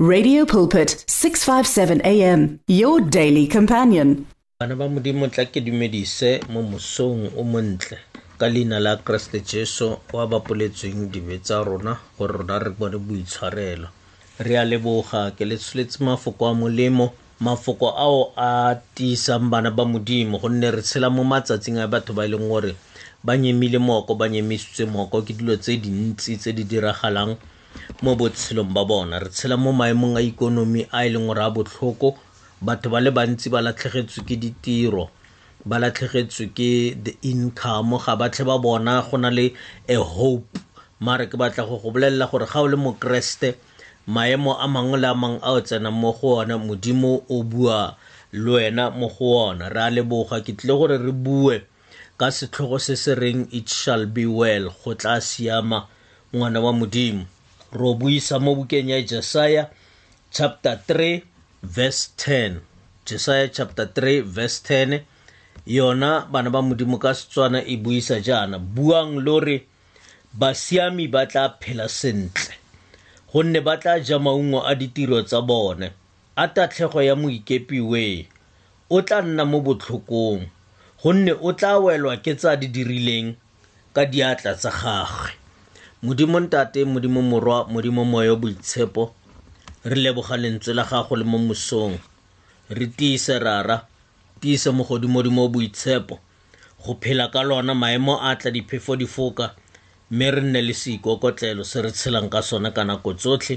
Radio Pulpit 657 AM your daily companion. Bana ba modimo tla ke dumedise mo mosong o montle ka leina la Kriste Jesu wa bapoletsweng dibe tsa rona gore rona re bone boitshwarelo. Re a leboga ke le tsholetse mafoko a molemo mafoko ao a tiisang bana ba modimo gonne re tshela mo matsatsing a batho ba e leng gore ba nyemile mooko ba nyemisitswe mooko ke dilo tse dintsi tse di diragalang mo botshelong ba bona re tshela mo maemong a ikonomi a e leng gore a botlhoko batho ba le bantsi ba latlhegetswe ke ditiro ba latlhegetswe ke the income ga batlhe ba bona go na le a hope mare ke batla go go bolelela gore ga o le mokeresete maemo a mangwe le a mangwe a o tsenang mo go ona modimo o bua le wena mo go ona re a leboga ke tlile gore re bue ka setlhogo se se reng it shall be well go tla siama ngwana wa modimo ro buisa mo bukeng ya jesaya chapter 3 verse 10 jesaya chapter 3 verse 10 yona bana ba modimo ka setswana e buisa jaana buang lo re basiami ba tla phela sentle gonne ba tla ja maungo a ditiro tsa bone a tatlhego ya moikepiwee o tla nna mo botlhokong gonne o tla welwa ke tsa di dirileng ka diatla tsa gagwe modimo ntate modimo morwa modimo moyo boitshepo re leboga lentswe la gago le mo mosong re tiise rara tiise mogodimodimo boitshepo go phela ka lona maemo a tla diphefo di foka mme re nne le seikokotlelo se re tshelang ka sone ka nako tsotlhe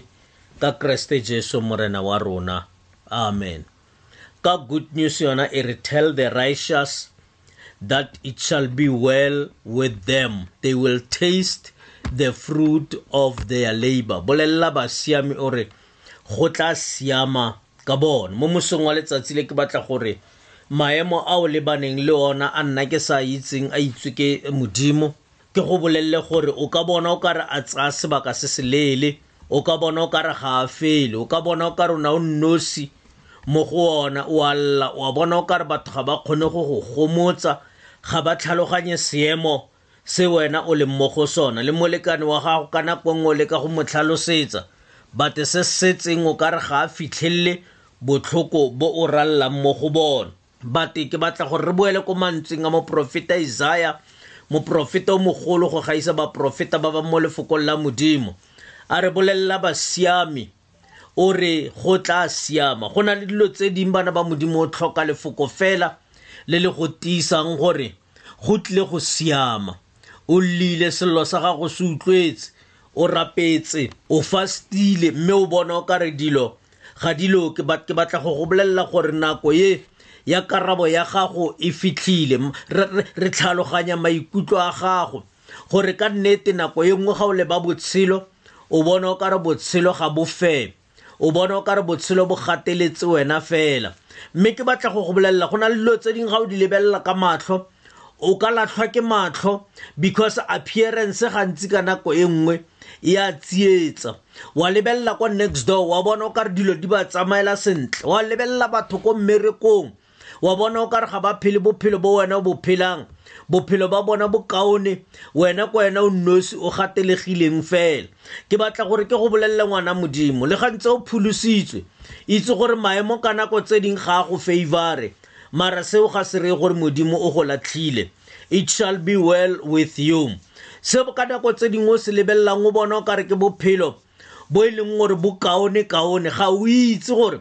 ka keresete jesu morena wa rona amen ka good news yona e re tell the righteous that it shall be well with them they will taste the fruit of their labor bolelela basiame o re go tla siama ka bone mo mosong wa letsatsi le ke batla gore maemo a o lebaneng le ona a nna ke sa itseng a itswe ke modimo ke go bolelele gore o ka bona o ka re a tsaya sebaka se se leele o ka bona o kare ga a fele o ka bona o ka rona o nnosi mo go ona o a lla o a bona o kare batho ga ba kgone go go gomotsa ga ba tlhaloganye seemo se wena o leng mo go sona le molekane wa gago ka nako nngwe o leka go mo tlhalosetsa bate se setseng o kare ga a fitlhelele botlhoko bo o rallang mo go bona bate ke batla gore re boele ko mantsweng a moporofeta isaya moporofeta o mogolo go gaisa baporofeta ba ba mo lefokong la modimo a re bolelela basiami o re go tla siama go na le dilo tse dingwe bana ba modimo o tlhoka lefoko fela le le go tiisang gore go tlile go siama o lile sello sa gago se utlwetse o rapetse o fastile mme o bona o kare dilo ga dilo ke batla go go bolelela gore nako ye ya karabo ya gago e fitlhile re tlhaloganya maikutlo a gago gore ka nnete nako ye nngwe ga o leba botshelo o bona o kare botshelo ga bofepe o bone o ka re botshelo bo gateletse wena fela mme ke batla go go bolelela go na le dilo tse dingwe ga o di lebelela ka matlho o ka latlhwa ke matlho because appearance gantsi ka nako e nngwe e a tsietsa wa lebelela kwa next door wa bona o ka re dilo di ba tsamaela sentle wa lebelela batho ko mmerekong wa bona o ka re ga ba phele bophelo bo wena o bo phelang bophelo ba bona bokaone wena kwa wena o nnosi o gatelegileng fela ke batla gore ke go bolelele ngwana modimo le ga ntse o pholositswe itse gore maemo ka nako tse ding ga a go favore mara seo ga se reye gore modimo o go latlhile it shall be well with you se ka nako tse dingwe o se lebelelang o bona o kare ke bophelo bo e leng gore bokaone kaone ga o itse gore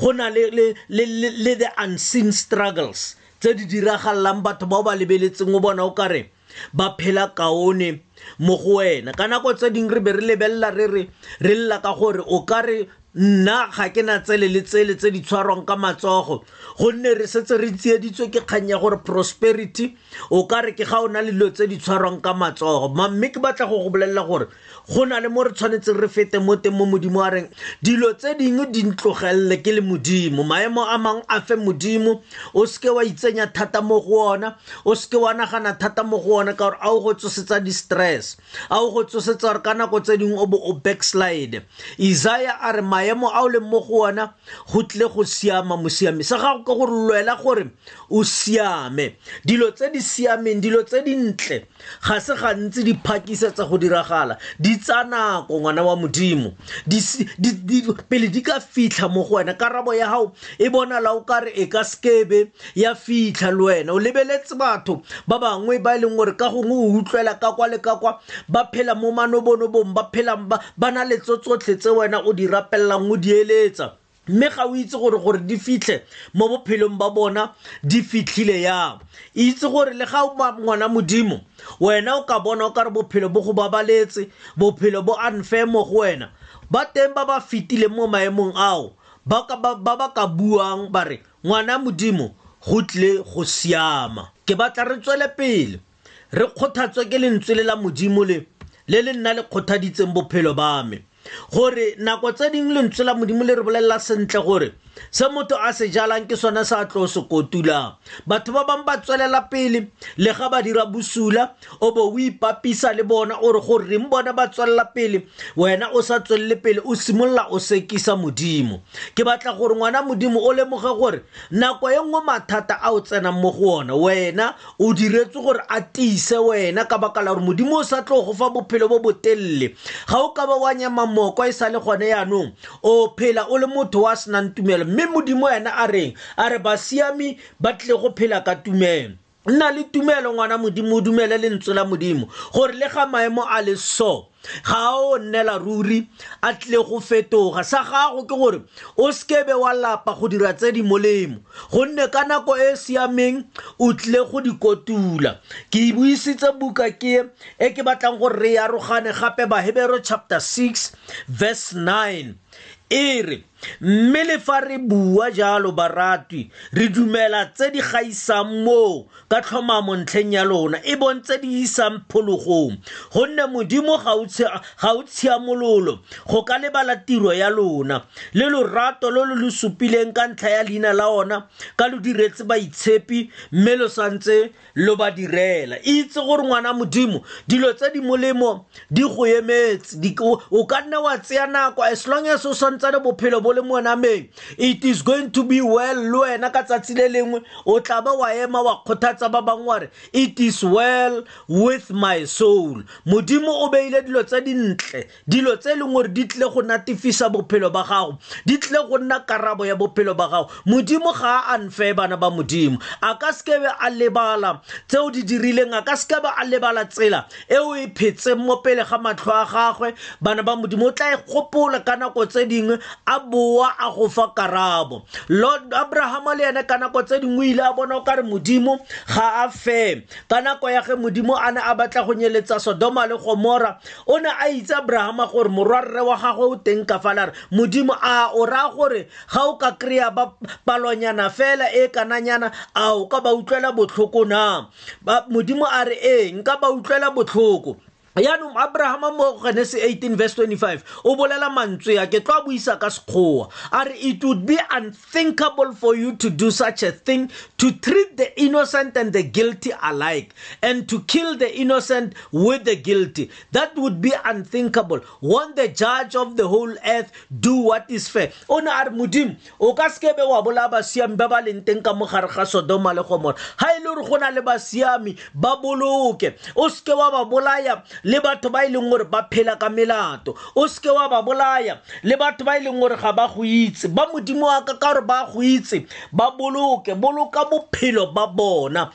go na le, le, le, le, le the unseen struggles tse di diragalelang batho bao ba lebeletseng o bona o kare ba phela kaone mo go wena ka nako tse dingwe re be re lebelela re re re lla ka gore o ka re nna ga ke na tsele le tsele tse di tshwarwang ka matsogo gonne re setse re tsieditswe ke kgang ya gore prosperity o ka re ke ga o na le dilo tse di tshwarwang ka matsogo mme ke batla go go bolelela gore go na le mo re tshwanetseng re fete mo teng mo modimo a reng dilo tse dingwe di ntlogelele ke le modimo maemo a mangwe a fe modimo o seke wa itsenya thata mo go ona o seke wa nagana thata mo go ona ka gore a o go tsosetsa di-stress a o go tsosetsa gore ka nako tse dingwe o bo o backslide isaya a re maemo a o leng mo go ona go tlile go siama mosiame sa gago ka gore lwela gore o siame dilo tse di siameng dilo tse dintle ga se gantsi di phakisetsa go diragala di tsa nako ngwana wa modimo pele di ka fitlha mo go wena karabo ya gago e bonala o kare e ka sekebe ya fitlha le wena o lebeletse batho ba bangwe ba e leng gore ka gongwe o utlwela ka kwa le ka kwa ba phela mo manobonobong ba phelang ba na le tso tsotlhe tse wena o di rapelelang o di eletsa mme ga o itse gore gore di fitlhe mo bophelong ba bona di fitlhile yang itse gore le ga ngwana modimo wena o ka bona o ka re bophelo bo go babaletse bophelo bo unfair mo go wena ba teng ba ba fetileng mo maemong ao ba ba ka buang ba re ngwana modimo go tlile go siama ke batla re tswele pele re kgothatswe ke lentswe le la modimo le le le nna le kgothaditseng bophelo ba me gore nako tse dingwe lentswe la modimo le re bolelela sentle gore se motho a se jalang ke sone sa tlo se kotulang batho ba bangwe ba tswelela pele le ga ba dira bosula o bo o ipapisa le bona o re goreng bona ba tswelela pele wena o sa tswelele pele o simolola o sekisa modimo ke batla gore ngwana modimo o lemoge gore nako e nngwe mathata a o tsenang mo go ona wena o diretse gore a tiise wena ka baka la gore modimo o sa tlo go fa bophelo bo botelele ga o ka ba wa nyama moko e sa le gone yaanong o phela o le motho wa senang tumelo mme modimo ena a reng a re ba siami ba tlile go phela ka tumelo nna le tumelo ngwana modimo o dumele lentswe la modimo gore le ga maemo a le so ga o nnela ruri a tle go fetoga sa gago ke gore o sekebe wa lapa go dira tse di molemo gonne ka nako e e siameng o tle go di kotula ke e buisitse buka ke e ke batlang gore re yarogane gape bahebero chapter 6 verse 9 e re mme le fa re bua jalo baratwi re dumela tse di gaisang moo ka tlhomamo ntlheng ya lona e bong tse di isang phologong gonne modimo ga o tshiamololo go ka lebala tiro ya lona le lorato lo lo lo supileng ka ntlha ya leina la ona ka lo diretse baitshepi mme lo santse lo ba direla itse gore ngwana modimo dilo tse di molemo di go emetse o ka nne wa tseya nako as long as o santsane bophelo bo le monameng it is going to be well le wena ka tsatsi le lengwe o tla ba wa ema wa kgothatsa ba bangwe wa re it is well with my soul modimo o beile dilo tse dintle dilo tse e leng gore di tlile go natefisa bophelo ba gago di tlile go nna karabo ya bophelo ba gago modimo ga a unfair bana ba modimo a ka sekebe a lebala tseo di dirileng a ka sekebe a lebala tsela eo e phetseng mo pele ga matlho a gagwe bana ba modimo o tla e gopola ka nako tse dingwe a boa a go fa karabo lord abrahama le ene ka nako tse dingwe o ile a bona o ka re modimo ga a fe ka nako ya ge modimo a ne a batla go nyeletsa sodoma le gomora o ne a itse abrahama gore morwa rre wa gagwe o teng ka falare modimo a o raya gore ga o ka kry-a ba palonyana fela e kananyana a o ka ba utlwela botlhoko na modimo a re ee nka ba utlwela botlhoko yaanong abrahama mo genese 18 verse 25 o bolela mantswe ya ke tlo a buisa ka sekgowa a re it would be thinkable for you to do such a thing to treat the innocent and the guilty alike and to kill the innocent with the guilty that would be unthinkable won't the judge of the whole earth do what is fair o ne a re modimo o ka sekebe wa bolaya basiami ba ba leng teng ka mogare ga sodoma le gomora ga e le gore go na le basiami ba boloke o seke wa ba bolaya le batho ba e leng gore ba phela ka melato o seke wa ba bolaya le batho ba e leng gore ga ba go itse ba modimo wa ka ka gore ba go itse ba boloke boloka bophelo ba bona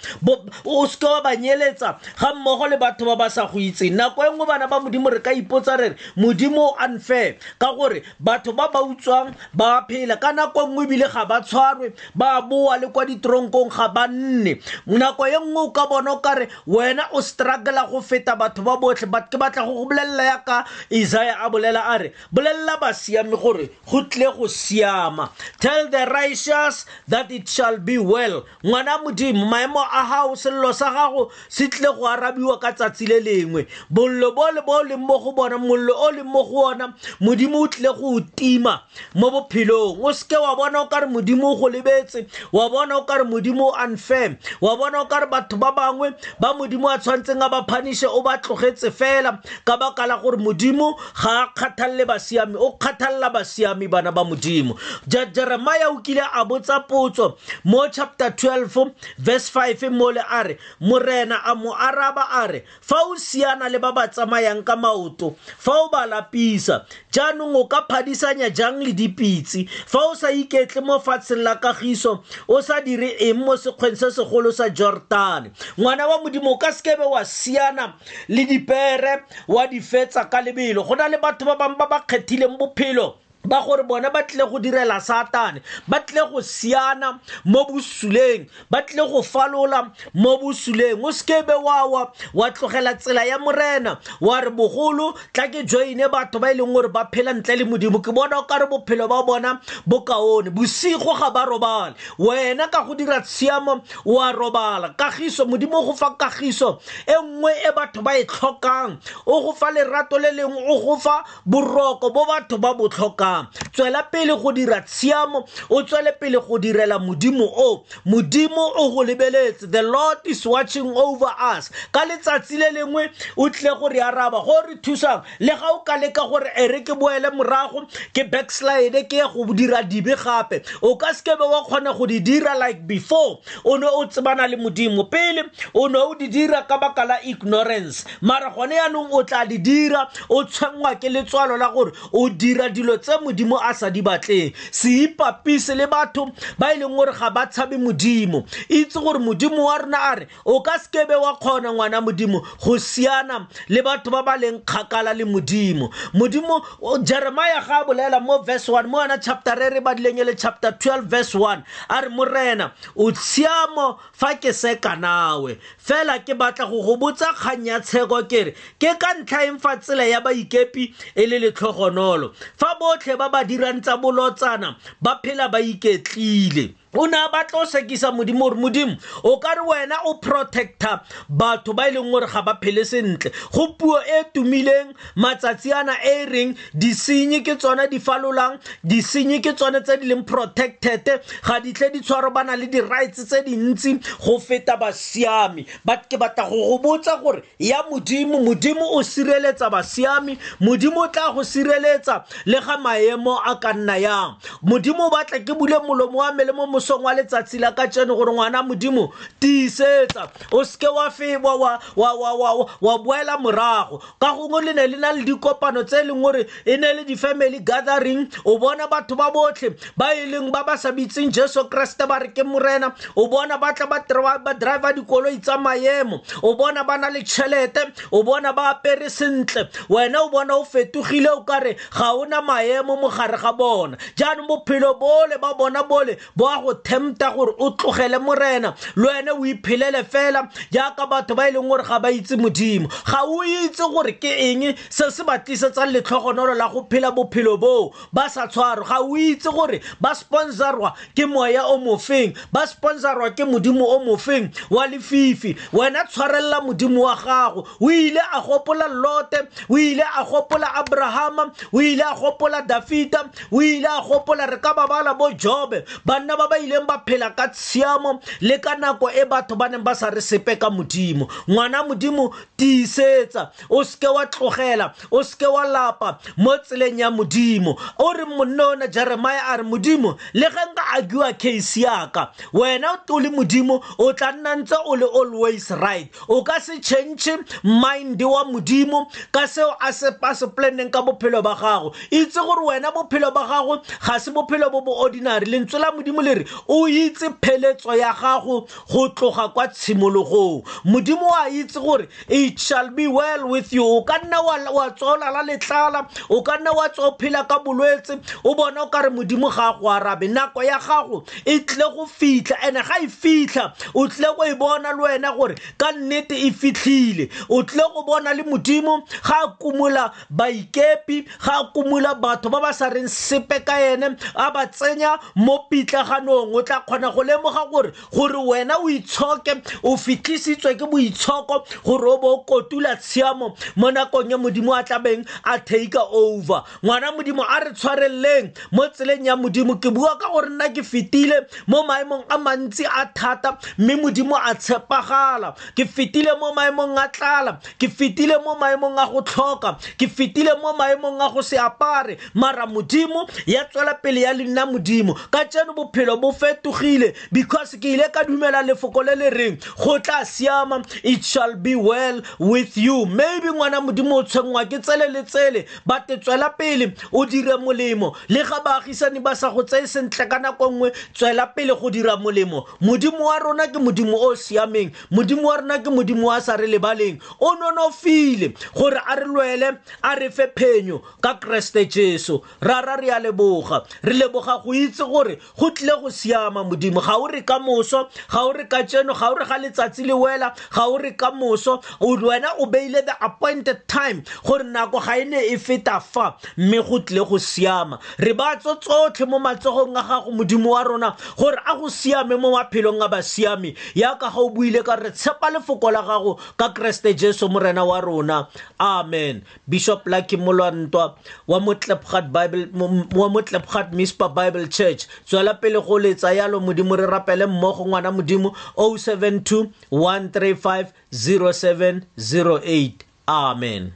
o seke wa ba nyeletsa ga mmogo le batho ba ba sa go itseng nako e nngwe bana ba modimo re ka ipotsa re re modimo o unfair ka gore batho ba ba utswang ba phela ka nako nngwe ebile ga ba tshwarwe ba boa le kwa ditoronkong ga ba nne nako e nngwe o ka bona o kare wena o struggla go feta batho ba botlhe but ke batla go go bolelela yaka isaya a bolela a re bolelela basiame gore go tle go siama tell the righteous that it shall be well ngwana modimo maemo a gago selelo sa gago se tlile go arabiwa ka tsatsi le lengwe bollo bole bo o leng mo go bona mollo o leng mo go ona modimo o tlile go o tima mo bophelong o seke wa bona o kare modimo o go lebetse wa bona o kare modimo o unfirm wa bona o kare batho ba bangwe ba modimo a tshwanetseng a ba phanishe o ba tlogetse fela ka baka la gore modimo ga a kgathalele basiami o kgathalela basiami bana ba modimo jeremaya o kile a botsa potso mo chapter 12 verse 5 mo le a re morena a mo araba a re fa o siana le ba ba tsamayang ka maoto fa o ba lapisa jaanong o ka phadisanya jang le dipitse fa o sa iketle mo fatsheng la kagiso o sa dire eng mo sekgweng se segolo sa jordane ngwana wa modimo o ka sekebe wa siana le dipere wa di fetsa ka lebelo go na le batho ba bangwe ba ba kgethileng bophelo ba gore bona ba tlile go direla satane ba tlile go siana mo bosuleng ba tlile go falola mo bosuleng o sekebe wawa wa tlogela tsela ya morena wa re bogolo tla ke joine batho ba e leng gore ba phela ntle le modimo ke bona o ka re bophelo ba bona bokaone bosigo ga ba robale wena ka go dira tshiamo wa robala kagiso modimo o go fa kagiso e nngwe e batho ba e tlhokang o go fa lerato le lengwe o go fa boroko bo batho ba bo tlhokang tswela pele go dira tshiamo o tswele pele go direla modimo o modimo o go lebeletse the lord is watching over us ka letsatsi le lengwe o tle go re araba go re thusang le ga o ka leka gore ere ke boele morago ke backslide ke ya go dira dibe gape o ka sekebe wa kgona go di dira like before o ne o tsebana le modimo pele o ne o di dira ka baka la ignorance mara gone yaanong o tla di dira o tshwenngwa ke letswalo la gore o dira dilo tse modimo a sa di batleng se ipapise le batho ba e leng gore ga ba tshabe modimo itse gore modimo wa rona a re o ka sekebe wa kgona ngwana modimo go siana le batho ba ba leng kgakala le modimo modimo jeremia ga a bolela mo verse 1 mo yona chapter re re badileng e le chapter 12 verse 1 a re morena o tshiamo fa ke seka nawe fela ke batla go go botsa kgang ya tsheko ke re ke ka ntlha eng fa tsela ya baikepi e le letlhogonolo fa botlhe ba ba dirang tsa bolotsana ba phela ba iketlile o ne a batla o sekisa modimo gore modimo o ka re wena o protecta batho ba e leng gore ga ba phele sentle go puo e tumileng matsatsi ana e reng disenyi ke tsone di falolang disenyi ke tsone tse di leng protected ga di tle di tshwaro ba na le di-rights tse dintsi go feta basiami but ke batla go go botsa gore ya modimo modimo o sireletsa basiami modimo o tla go sireletsa le ga maemo a ka nna yang modimo o batla ke bule molomo wa me le mo mosong wa letsatsi la ka tseno gore ngwana modimo tiisetsa o seke wa fe wa boela morago ka gongwe le ne le na le dikopano tse e leng gore e ne le di-family gathering o bona batho ba botlhe ba e leng ba ba sa bitseng jesu kreste ba re ke morena o bona ba tla ba driver dikoloi tsa maemo o bona ba na le tšhelete o bona ba apere sentle wena o bona o fetogile o kare ga o na maemo mo gare ga bona jaanong bophelo bole ba bona bole bo a go tempta gore o tlogele morena le wene o iphelele fela jaaka batho ba e leng gore ga ba itse modimo ga o itse gore ke eng se se ba tlisetsang letlhogonolo la go phela bophelo boo ba sa tshwaro ga o itse gore ba sponsorwa ke moya o mofeng ba sponsorwa ke modimo o mofeng wa lefifi wena tshwarelela modimo wa gago o ile a gopola lote o ile a gopola abrahama o ile a gopola dafita o ile a gopola re ka babala bo jobe banna ba ba ileng ba phela ka tshiamo le ka nako e batho ba neng ba sa re sepe ka modimo ngwana modimo tiisetsa o seke wa tlogela o seke wa lapa mo tseleng ya modimo o re monna ona jeremia a re modimo le ge nka agiwa case yaka wena o le modimo o tla nna ntse o le always right o ka se change mind wa modimo ka seo a se pa se planneng ka bophelo ba gago itse gore wena bophelo ba gago ga se bophelo bo bo ordinary lentswe la modimo le re o itse pheletso ya gago go tloga kwa tshimologong modimo wa itse gore it shall be well with you o ka nna wa tsoola la letlala o ka nna wa tswa o phela ka bolwetse o bona o ka re modimo ga go arabe nako ya gago e tle go fitlha ene ga e fitlha o tle go e bona le wena gore ka nnete e fitlhile o tle go bona le modimo ga a kumola baikepi ga a kumola batho ba ba sa reng sepe ka ene a ba tsenya mo pitlaganong o tla kgona go lemoga gore gore wena o itshoke o fitlhisitswe ke boitshoko gore o bo o kotula tshiamo mo nakong ya modimo a tlabeng a take over ngwana modimo a re tshwareleleng mo tseleng ya modimo ke bua ka gore nna ke fetile mo maemong a mantsi a thata mme modimo a tshepagala ke fetile mo maemong a tlala ke fetile mo maemong a go tlhoka ke fetile mo maemong a go se apare mara modimo ya tswela pele ya le nna modimo ka tseno bophelo bo fetogile because ke ile ka dumela lefoko le le reng go tla siama it shall be well with you maybe ngwana modimo o tshwenngwa ke tsele le tsele ba te tswela pele o dire molemo le ga baagisane ba sa go tseye sentle ka nako nngwe tswela pele go dira molemo modimo wa rona ke modimo o o siameng modimo wa rona ke modimo wa sa re lebaleng o nonofile gore a re lwele a re fe phenyo ka keresete jesu rara re a leboga re leboga go itse gore go tlile go siama modimo ga o re ka moso ga o re ka tseno ga o re ga letsatsi le wela ga o re ka moso wena o beile the appointed time gore nako ga e ne e feta fa mme go tlile go siama re ba tso tsotlhe mo matsogong a gago modimo wa rona gore a go siame mo maphelong a ba siame yaka ga o buile ka re tshepa lefoko la gago ka keresete jesu morena wa rona amen bishop lucky molwantwa wa motlepgat bible wa motlepgat mispa bible church tswela pele go letsa yalo modimo re rapele mmogo ngwana modimo 072 135 0708 amen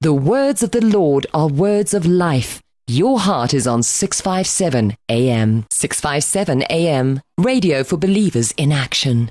the words of the lord are words of life your heart is on 657 am 657 am radio for believers in action